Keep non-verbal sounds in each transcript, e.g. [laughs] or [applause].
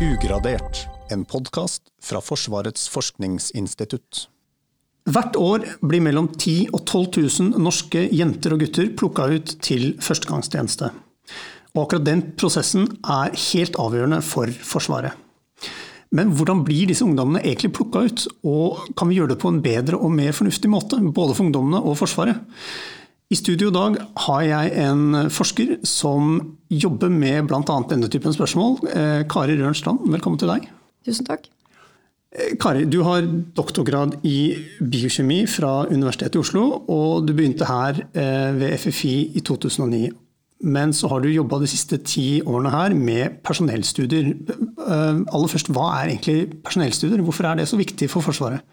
Ugradert, en podkast fra Forsvarets forskningsinstitutt. Hvert år blir mellom 10 000 og 12 000 norske jenter og gutter plukka ut til førstegangstjeneste. Og akkurat den prosessen er helt avgjørende for Forsvaret. Men hvordan blir disse ungdommene egentlig plukka ut, og kan vi gjøre det på en bedre og mer fornuftig måte, både for ungdommene og Forsvaret? I studio i dag har jeg en forsker som jobber med bl.a. denne typen spørsmål. Eh, Kari Røren Strand, velkommen til deg. Tusen takk. Eh, Kari, du har doktorgrad i biokjemi fra Universitetet i Oslo, og du begynte her eh, ved FFI i 2009. Men så har du jobba de siste ti årene her med personellstudier. Aller først, hva er egentlig personellstudier? Hvorfor er det så viktig for Forsvaret?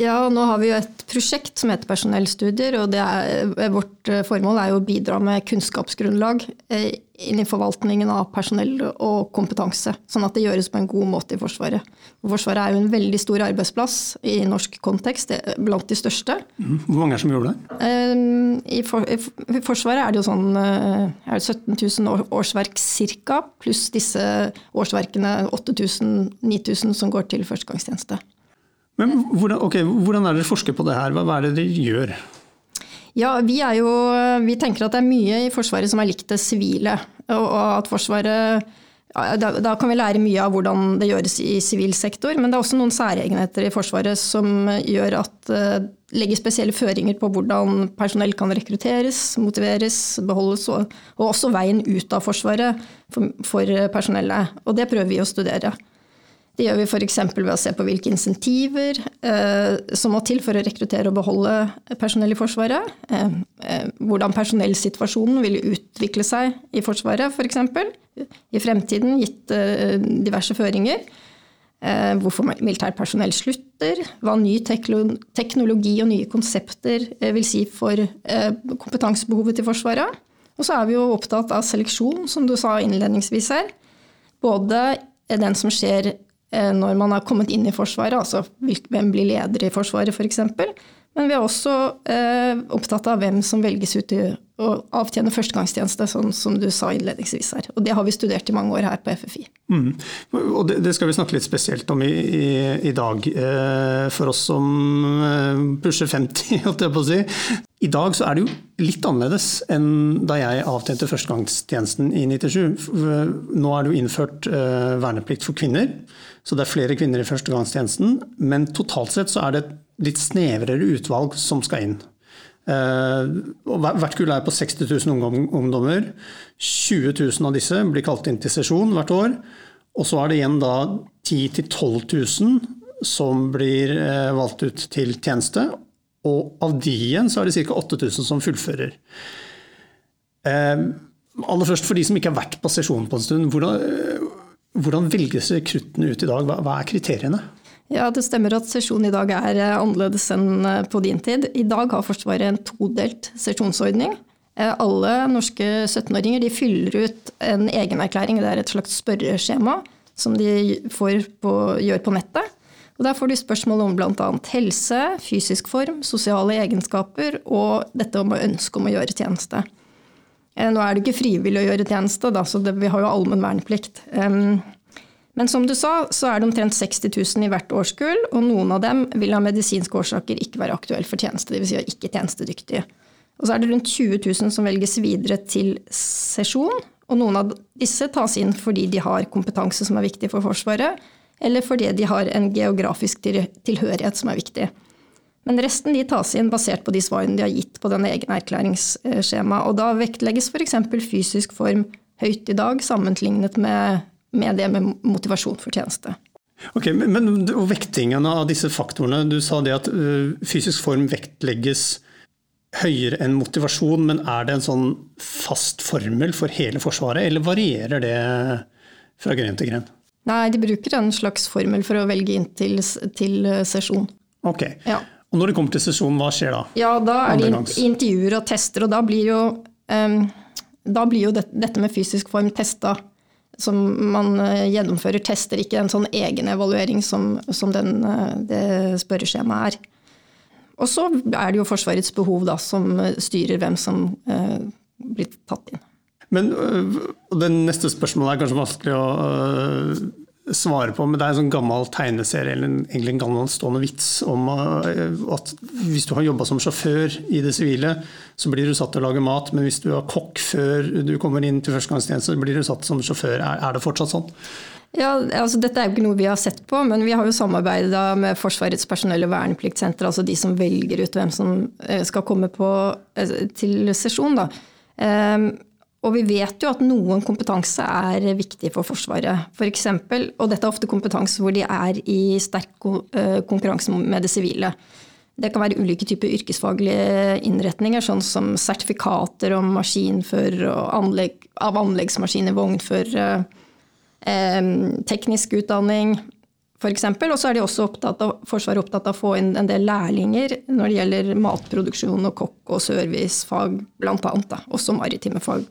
Ja, nå har vi jo et prosjekt som heter personellstudier. og er, Vårt eh, formål er jo å bidra med kunnskapsgrunnlag eh, inn i forvaltningen av personell og kompetanse. Sånn at det gjøres på en god måte i Forsvaret. Forsvaret er jo en veldig stor arbeidsplass i norsk kontekst, blant de største. Mm. Hvor mange er det som jobber der? Eh, I, for, I, Forsvaret er det jo sånn er det 17 000 årsverk ca., pluss disse årsverkene 8000-9000 som går til førstegangstjeneste. Men hvordan, okay, hvordan er dere forsker på det her? Hva, er det dere gjør? Ja, vi, jo, vi, tenker at det er mye i Forsvaret som er likt det sivile. Og at Forsvaret da, da, kan vi lære mye av hvordan det gjøres i sivil sektor, men det er også noen særegenheter i Forsvaret som gjør at uh, legger spesielle føringer på hvordan personell kan rekrutteres, motiveres, beholdes, og, og også veien ut av Forsvaret for, for personellet. Og det prøver vi å studere. Det gjør vi f.eks. ved å se på hvilke insentiver eh, som må til for å rekruttere og beholde personell i Forsvaret. Eh, eh, hvordan personellsituasjonen vil utvikle seg i Forsvaret f.eks. i fremtiden, gitt eh, diverse føringer. Eh, hvorfor militært personell slutter. Hva ny teknologi og nye konsepter eh, vil si for kompetansebehovet til Forsvaret. Og så er vi jo opptatt av seleksjon, som du sa innledningsvis her. Både den som skjer når man har kommet inn i Forsvaret, altså hvem blir leder i Forsvaret f.eks. Men vi er også eh, opptatt av hvem som velges ut til å avtjene førstegangstjeneste, sånn som du sa innledningsvis her. Og det har vi studert i mange år her på FFI. Mm. Og det, det, skal vi snakke litt spesielt om i, i, i dag. Eh, for oss som eh, pusher 50, [laughs] holdt jeg på å si. I dag så er det jo litt annerledes enn da jeg avtjente førstegangstjenesten i 97. Nå er det jo innført eh, verneplikt for kvinner. Så det er flere kvinner i førstegangstjenesten. Men totalt sett så er det et litt snevrere utvalg som skal inn. Eh, hvert kull er på 60 000 ungdommer. 20 000 av disse blir kalt inn til sesjon hvert år. Og så er det igjen da 10 000-12 000 som blir eh, valgt ut til tjeneste. Og av de igjen så er det ca. 8000 som fullfører. Eh, aller først for de som ikke har vært på sesjon på en stund. Hvordan, hvordan velges rekruttene ut i dag? Hva, hva er kriteriene? Ja, Det stemmer at sesjonen i dag er eh, annerledes enn eh, på din tid. I dag har Forsvaret en todelt sesjonsordning. Eh, alle norske 17-åringer fyller ut en egenerklæring. Det er et slags spørreskjema som de på, gjør på nettet. Og Der får de spørsmål om bl.a. helse, fysisk form, sosiale egenskaper og dette om å ønske om å gjøre tjeneste. Nå er det ikke frivillig å gjøre tjeneste, da, så det, vi har jo allmenn verneplikt. Men som du sa, så er det omtrent 60 000 i hvert årskull, og noen av dem vil av medisinske årsaker ikke være aktuelle for tjeneste, dvs. Si ikke tjenestedyktige. Og så er det rundt 20 000 som velges videre til sesjon, og noen av disse tas inn fordi de har kompetanse som er viktig for Forsvaret, eller fordi de har en geografisk tilhørighet som er viktig. Men resten de tas inn basert på de svarene de har gitt på denne egen erklæringsskjema, og da vektlegges f.eks. fysisk form høyt i dag sammenlignet med med det med motivasjon for tjeneste. Ok, men og Vektingen av disse faktorene. Du sa det at uh, fysisk form vektlegges høyere enn motivasjon, men er det en sånn fast formel for hele Forsvaret, eller varierer det fra gren til gren? Nei, de bruker en slags formel for å velge inn til, til uh, sesjon. Ok. Ja. Og når det kommer til sesjon, hva skjer da? Ja, Da er det intervjuer og tester, og da blir jo, um, da blir jo det, dette med fysisk form testa som man eh, gjennomfører tester, ikke en sånn egen evaluering som, som den, eh, det spørreskjemaet er. Og så er det jo Forsvarets behov da, som styrer hvem som eh, blir tatt inn. Men det neste spørsmålet er kanskje vanskelig å svare på, men det er en sånn gammel tegneserie eller en, egentlig en gammel stående vits om eh, at hvis du har jobba som sjåfør i det sivile, så blir du satt til å lage mat, men hvis du er kokk før du kommer inn til førstegangstjeneste, så blir du satt som sjåfør. Er, er det fortsatt sånn? Ja, altså Dette er jo ikke noe vi har sett på, men vi har jo samarbeida med Forsvarets personell- og vernepliktsenter, altså de som velger ut hvem som eh, skal komme på, eh, til sesjon. Da. Um, og vi vet jo at noen kompetanse er viktig for Forsvaret. For eksempel, og dette er ofte kompetanse hvor de er i sterk eh, konkurranse med det sivile. Det kan være ulike typer yrkesfaglige innretninger, sånn som sertifikater om maskinfører og anlegg, av anleggsmaskiner, vognførere teknisk utdanning f.eks. Og så er de også opptatt av, Forsvaret opptatt av å få inn en del lærlinger når det gjelder matproduksjon og kokk- og servicefag, bl.a. Også maritime fag.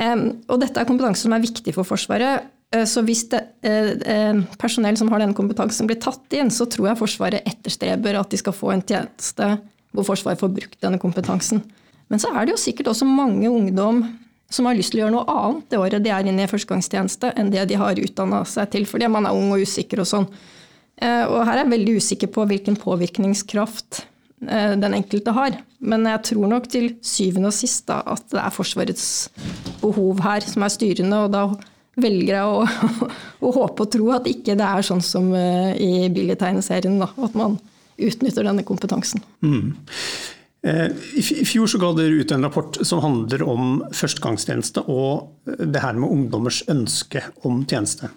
Og dette er kompetanse som er viktig for Forsvaret. Eh, så hvis det, eh, eh, personell som har denne kompetansen blir tatt inn, så tror jeg Forsvaret etterstreber at de skal få en tjeneste hvor Forsvaret får brukt denne kompetansen. Men så er det jo sikkert også mange ungdom som har lyst til å gjøre noe annet det året de er inne i førstegangstjeneste, enn det de har utdanna seg til, fordi man er ung og usikker og sånn. Og her er jeg veldig usikker på hvilken påvirkningskraft den enkelte har. Men jeg tror nok til syvende og sist da, at det er Forsvarets behov her som er styrende, og da velger jeg å, [laughs] å håpe og tro at ikke det er sånn som eh, i Billy-tegneserien, at man utnytter denne kompetansen. Mm. Eh, I fjor så ga dere ut en rapport som handler om førstegangstjeneste og det her med ungdommers ønske om tjeneste.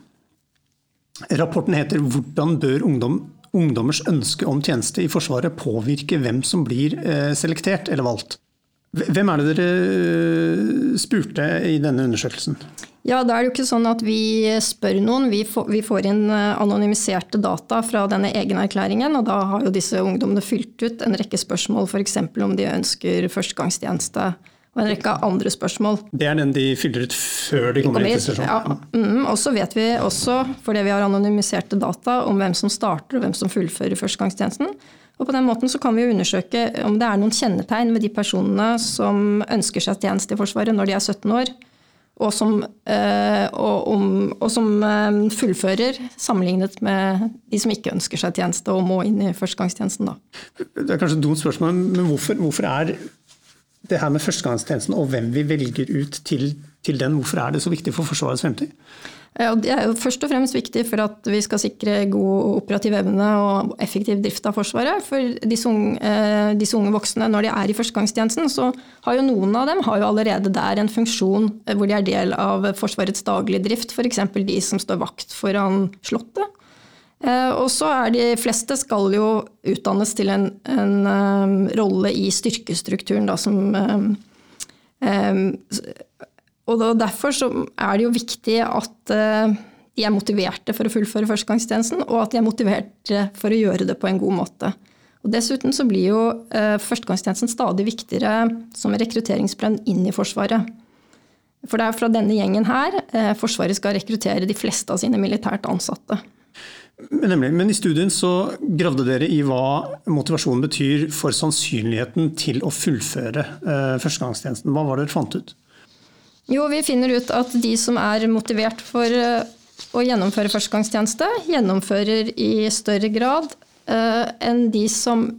Rapporten heter 'Hvordan bør ungdom, ungdommers ønske om tjeneste i Forsvaret påvirke hvem som blir eh, selektert eller valgt'? Hvem er det dere eh, spurte i denne undersøkelsen? Ja, da er det jo ikke sånn at vi spør noen. Vi får, inn eh, anonymiserte data fra denne egenerklæringen. Og da har jo disse ungdommene fylt ut en rekke spørsmål, f.eks. om de ønsker førstegangstjeneste. Og en rekke andre spørsmål. Det er den de fyller ut før de kommer inn til sesjon? Ja. Mm, og så vet vi også, fordi vi har anonymiserte data, om hvem som starter og hvem som fullfører førstegangstjenesten. Og på den måten så kan vi undersøke om det er noen kjennetegn ved de personene som ønsker seg tjeneste i Forsvaret når de er 17 år og som, eh, og, om, og som, eh, fullfører, sammenlignet med de som ikke ønsker seg tjeneste og må inn i førstegangstjenesten. Da. Det er kanskje et dumt spørsmål, men hvorfor, hvorfor, er det her med førstegangstjenesten og hvem vi velger ut til, til den, hvorfor er det så viktig for Forsvarets fremtid? Ja, det er jo først og fremst viktig for at vi skal sikre god operativ evne og effektiv drift av Forsvaret. For disse unge, eh, disse unge, voksne, når de er i førstegangstjenesten, så har jo noen av dem allerede der en funksjon eh, hvor de er del av Forsvarets daglige drift. F.eks. de som står vakt foran Slottet. Eh, og så er de fleste skal jo utdannes til en, en rolle i styrkestrukturen da, som og Derfor er det jo viktig at uh, de er motiverte for å fullføre førstegangstjenesten, og at de er motiverte for å gjøre det på en god måte. Og Dessuten så blir jo uh, førstegangstjenesten stadig viktigere som rekrutteringsbrønn inn i Forsvaret. For det er fra denne gjengen her uh, Forsvaret skal rekruttere de fleste av sine militært ansatte. Nemlig, men i studien så gravde dere i hva motivasjonen betyr for sannsynligheten til å fullføre førstegangstjenesten. Hva var det dere fant ut? Jo, vi finner ut at de som er motivert for eh, å gjennomføre førstegangstjeneste, gjennomfører i større grad uh, enn de som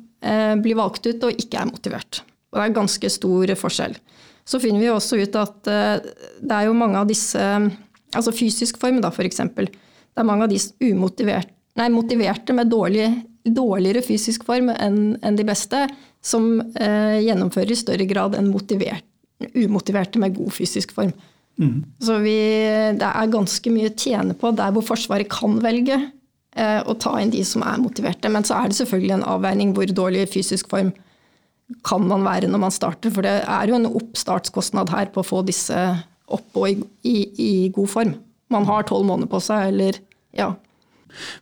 blir valgt ut og ikke er motivert. Og det er ganske stor forskjell. Så finner vi også ut at det er jo mange av disse Altså fysisk form, da, f.eks. Det er mange av de umotiverte, nei, motiverte med dårlig, dårligere fysisk form enn en de beste, som gjennomfører i større grad enn motivert umotiverte med god fysisk form. Mm. Så vi, det er ganske mye å tjene på der hvor Forsvaret kan velge eh, å ta inn de som er motiverte. Men så er det selvfølgelig en avveining hvor dårlig fysisk form kan man være når man starter. For det er jo en oppstartskostnad her på å få disse opp og i, i, i god form. Man har tolv måneder på seg, eller ja.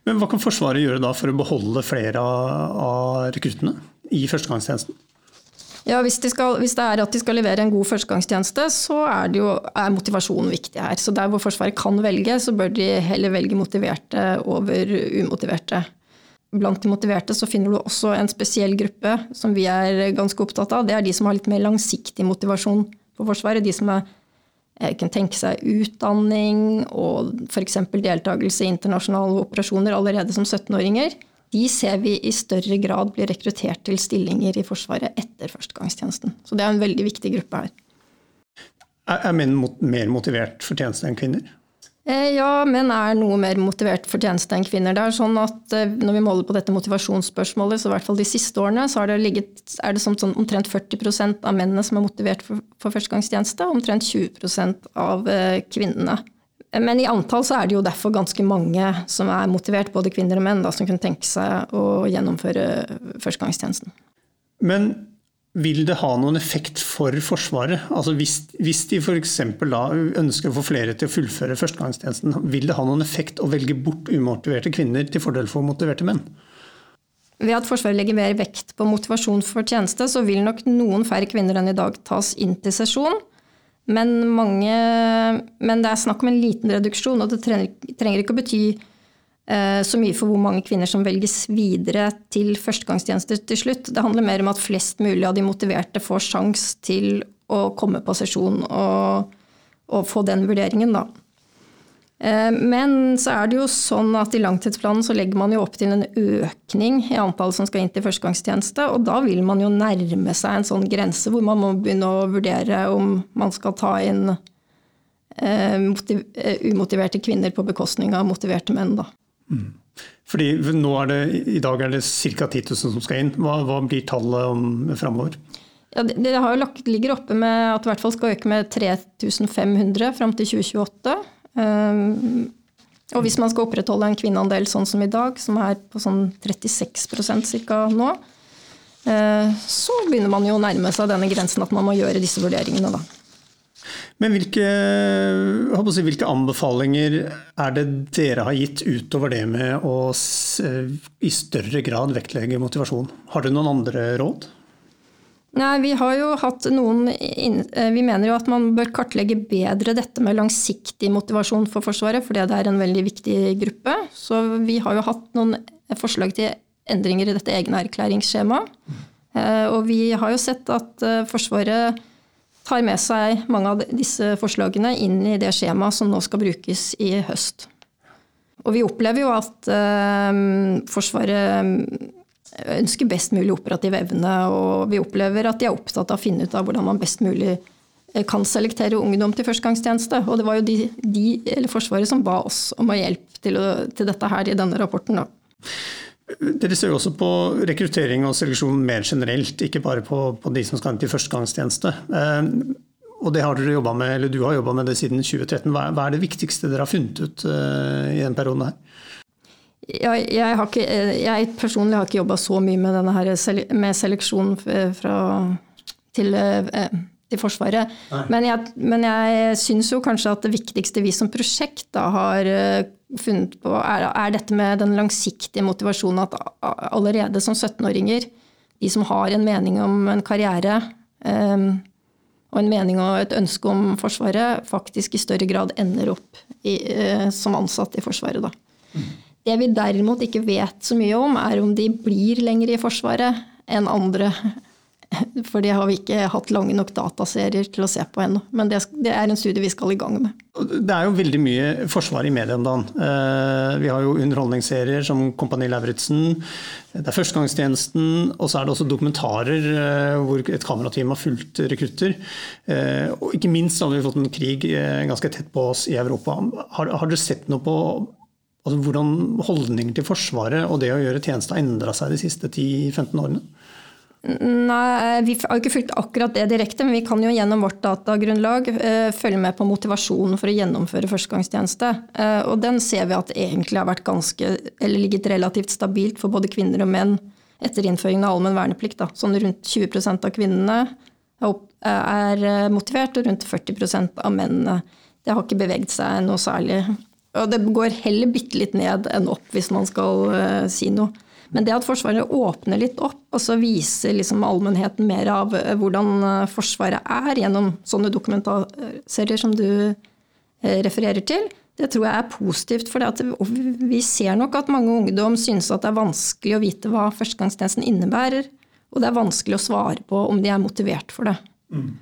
Men hva kan Forsvaret gjøre da for å beholde flere av, av rekruttene i førstegangstjenesten? Ja, hvis, de skal, hvis, det er at de skal levere en god førstegangstjeneste, så er, jo, er, motivasjonen viktig her. Så der hvor Forsvaret kan velge, så bør de heller velge motiverte over umotiverte. Blant de motiverte så finner du også en spesiell gruppe som vi er ganske opptatt av. Det er de som har litt mer langsiktig motivasjon for Forsvaret. De som er kunne tenke seg utdanning og f.eks. deltakelse i internasjonale operasjoner allerede som 17-åringer, de ser vi i større grad blir rekruttert til stillinger i Forsvaret etter førstegangstjenesten. Så det er en veldig viktig gruppe her. Er menn mer motivert for tjeneste enn kvinner? Eh, ja, menn er noe mer motivert for tjeneste enn kvinner. Det er sånn at eh, Når vi måler på dette motivasjonsspørsmålet, så i hvert fall de siste årene, så det ligget, er det sånn, omtrent 40% av mennene som er motivert for, for førstegangstjeneste, og omtrent 20 av eh, kvinnene. Men i antall så er det jo derfor ganske mange som er motivert, både kvinner og menn, da, som kunne tenke seg å gjennomføre førstegangstjenesten. Men vil det ha noen effekt for Forsvaret? Altså hvis, hvis de f.eks. ønsker å få flere til å fullføre førstegangstjenesten, vil det ha noen effekt å velge bort umotiverte kvinner til fordel for motiverte menn? Ved at Forsvaret legger mer vekt på motivasjon for tjeneste, så vil nok noen færre kvinner enn i dag tas inn til sesjon. Men, mange, men det er snakk om en liten reduksjon, og det trenger, trenger ikke å bety så mye for hvor mange kvinner som velges videre til førstegangstjenester til slutt. Det handler mer om at flest mulig av de motiverte får sjans til å komme på sesjon og, og få den vurderingen, da. Eh, men så er det jo sånn at i langtidsplanen så legger man jo opp til en økning i antallet som skal inn til førstegangstjeneste, og da vil man jo nærme seg en sånn grense hvor man må begynne å vurdere om man skal ta inn eh, umotiverte kvinner på bekostning av motiverte menn, da. Fordi nå er det, I dag er det ca. 10 000 som skal inn. Hva, hva blir tallet framover? Ja, det, det lagt, ligger oppe med at det i hvert fall skal øke med 3500 fram til 2028. Um, og hvis man skal opprettholde en kvinneandel sånn som i dag, som er på sånn 36 ca. nå, uh, så begynner man jo å nærme seg denne grensen at man må gjøre disse vurderingene. da. Men hvilke, si, hvilke, anbefalinger er det dere har gitt utover det med å i større grad vektlegge motivasjon? Har dere noen andre råd? Nei, Vi har jo hatt noen eh, Vi mener jo at man bør kartlegge bedre dette med langsiktig motivasjon for Forsvaret, fordi det er en veldig viktig gruppe. Så vi har jo hatt noen forslag til endringer i dette egne erklæringsskjemaet. og vi har jo sett at eh, Forsvaret tar med seg mange av disse forslagene inn i det skjemaet som nå skal brukes i høst. Og vi opplever jo at eh, Forsvaret eh, ønsker best mulig operativ evne, og vi opplever at de er opptatt av å finne ut av hvordan man best mulig eh, kan selektere ungdom til førstegangstjeneste. Og det var jo de, de, eller Forsvaret som ba oss om å hjelpe til, å, til dette her i denne rapporten. Da. Dere ser jo også på rekruttering og seleksjon mer generelt, ikke bare på, på de som skal inn til førstegangstjeneste. Eh, og det har dere med, eller Du har jobba med det siden 2013. Hva er, hva er, det viktigste dere har funnet ut eh, i den perioden her? Jeg, jeg, ikke, jeg personlig har ikke jobba så mye med, denne her, med seleksjon fra, til, eh, til Forsvaret. Men jeg, men jeg syns jo kanskje at det viktigste vi som prosjekt da har funnet på, er, er, dette med den langsiktige motivasjonen at allerede som 17-åringer, de som har en mening om en karriere um, og en mening og et ønske om Forsvaret, faktisk i større grad ender opp i, uh, som ansatt i Forsvaret. Da. Det vi derimot ikke vet så mye om, er om de blir lenger i Forsvaret enn andre [laughs] for det har vi ikke hatt lange nok dataserier til å se på ennå. Men det, er en studie vi skal i gang med. Det er jo veldig mye forsvar i media om dagen. Eh, vi har jo underholdningsserier som Kompani Lauritzen, det er Førstegangstjenesten, og så er det også dokumentarer eh, hvor et kamerateam har fulgt rekrutter. Eh, og ikke minst har vi fått en krig ganske tett på oss i Europa. Har, har dere sett noe på altså, hvordan holdninger til Forsvaret og det å gjøre tjeneste har endra seg de siste 10-15 årene? Nei, Vi har ikke fulgt akkurat det direkte, men vi kan jo gjennom vårt datagrunnlag eh, følge med på motivasjonen for å gjennomføre førstegangstjeneste. Eh, og den ser vi at egentlig har vært ganske, eller ligget relativt stabilt for både kvinner og menn etter innføringen av allmenn verneplikt. Da. Sånn rundt 20% av kvinnene er eh, motivert, og rundt 40% av mennene. Det har ikke beveget seg noe særlig. Og det går heller bitte litt ned enn opp, hvis man skal si noe. Men det at Forsvaret åpner litt opp, og så viser liksom allmennheten mer av eh, hvordan eh, Forsvaret er, gjennom sånne dokumentarserier som du eh, refererer til, det tror jeg er positivt. For vi ser nok at mange ungdom synes at det er vanskelig å vite hva førstegangstjenesten innebærer. Og det er vanskelig å svare på om de er motivert for det. Mm.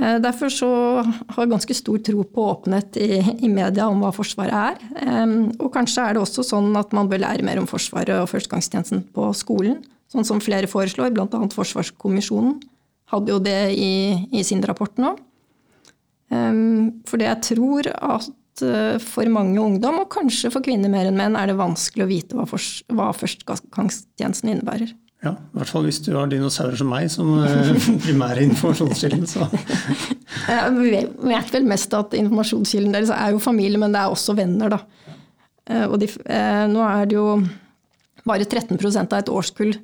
Eh, derfor så har jeg ganske stor tro på åpenhet i, i, media om hva Forsvaret er. Og kanskje er det også sånn at man bør lære mer om Forsvaret og førstegangstjenesten på skolen. Sånn som flere foreslår, bl.a. Forsvarskommisjonen hadde jo det i, i sin rapport nå. Fordi jeg tror at eh, for mange ungdom, og kanskje for kvinner mer enn menn, er det vanskelig å vite hva, for, hva førstegangstjenesten innebærer. Ja, I hvert fall hvis du har dinosaurer som meg som eh, [laughs] primære informasjonskilden. Så. Vi vet vel mest at informasjonskilden deres er jo familie, men det er også venner. da. Eh, og de, eh, nå er det jo bare 13 av et årskull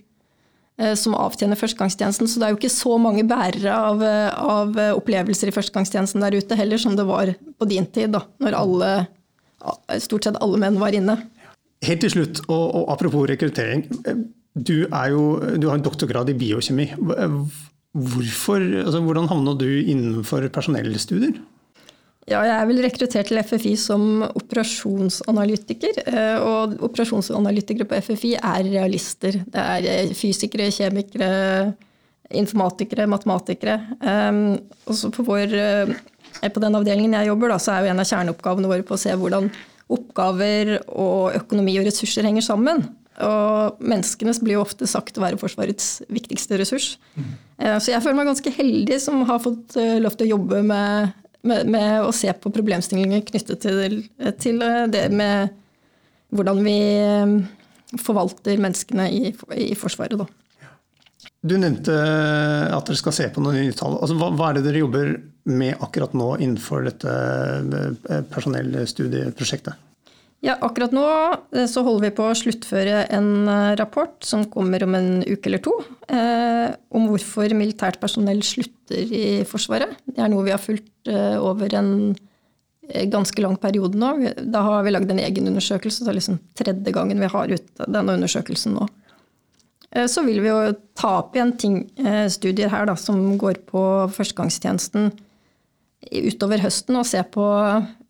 som avtjener førstegangstjenesten, så det er jo ikke så mange bærere av, av opplevelser i førstegangstjenesten der ute heller, som det var på din tid, da, når alle, stort sett alle menn var inne. Helt til slutt, og, og apropos rekruttering. Du, jo, du, har en doktorgrad i biokjemi. Hvorfor, altså, hvordan havna du innenfor personellstudier? Ja, jeg er vel rekruttert til FFI som operasjonsanalytiker. Eh, og operasjonsanalytikere på FFI er realister. Det er eh, fysikere, kjemikere, informatikere, matematikere. Eh, også på, vår, på den avdelingen jeg jobber, da, så er jo en av kjerneoppgavene våre på å se hvordan oppgaver og økonomi og ressurser henger sammen. Og menneskene blir jo ofte sagt å være Forsvarets viktigste ressurs. Mm. Så jeg føler meg ganske heldig som har fått eh, lov til å jobbe med, med, med å se på problemstillinger knyttet til, til, det med hvordan vi forvalter menneskene i, i Forsvaret. Da. Du nevnte at dere skal se på noen nye tall. Altså, hva, hva, er det dere jobber med akkurat nå innenfor dette personellstudieprosjektet? Ja, akkurat nå eh, så holder vi på å sluttføre en eh, rapport som kommer om en uke eller to, eh, om hvorfor militært personell slutter i Forsvaret. Det er noe vi har fulgt eh, over en eh, ganske lang periode nå. Da har vi lagd en egen undersøkelse, det er liksom tredje gangen vi har ut denne undersøkelsen nå. Så vil vi jo ta opp igjen ting, studier her da, som går på førstegangstjenesten utover høsten og se på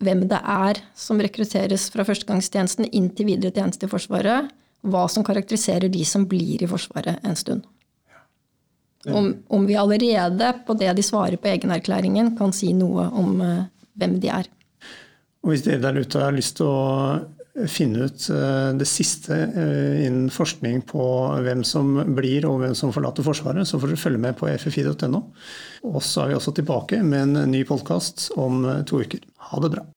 hvem det er som rekrutteres fra førstegangstjenesten inn til videre tjeneste i Forsvaret. Hva som karakteriserer de som blir i Forsvaret en stund. Om, om vi allerede på det de svarer på egenerklæringen, kan si noe om uh, hvem de er. Og Hvis dere der ute har lyst til å finne ut eh, det siste eh, innen forskning på hvem som blir og hvem som forlater Forsvaret, så får dere følge med på ffi.no. Og så er vi også tilbake med en ny podkast om to uker. Ha det bra.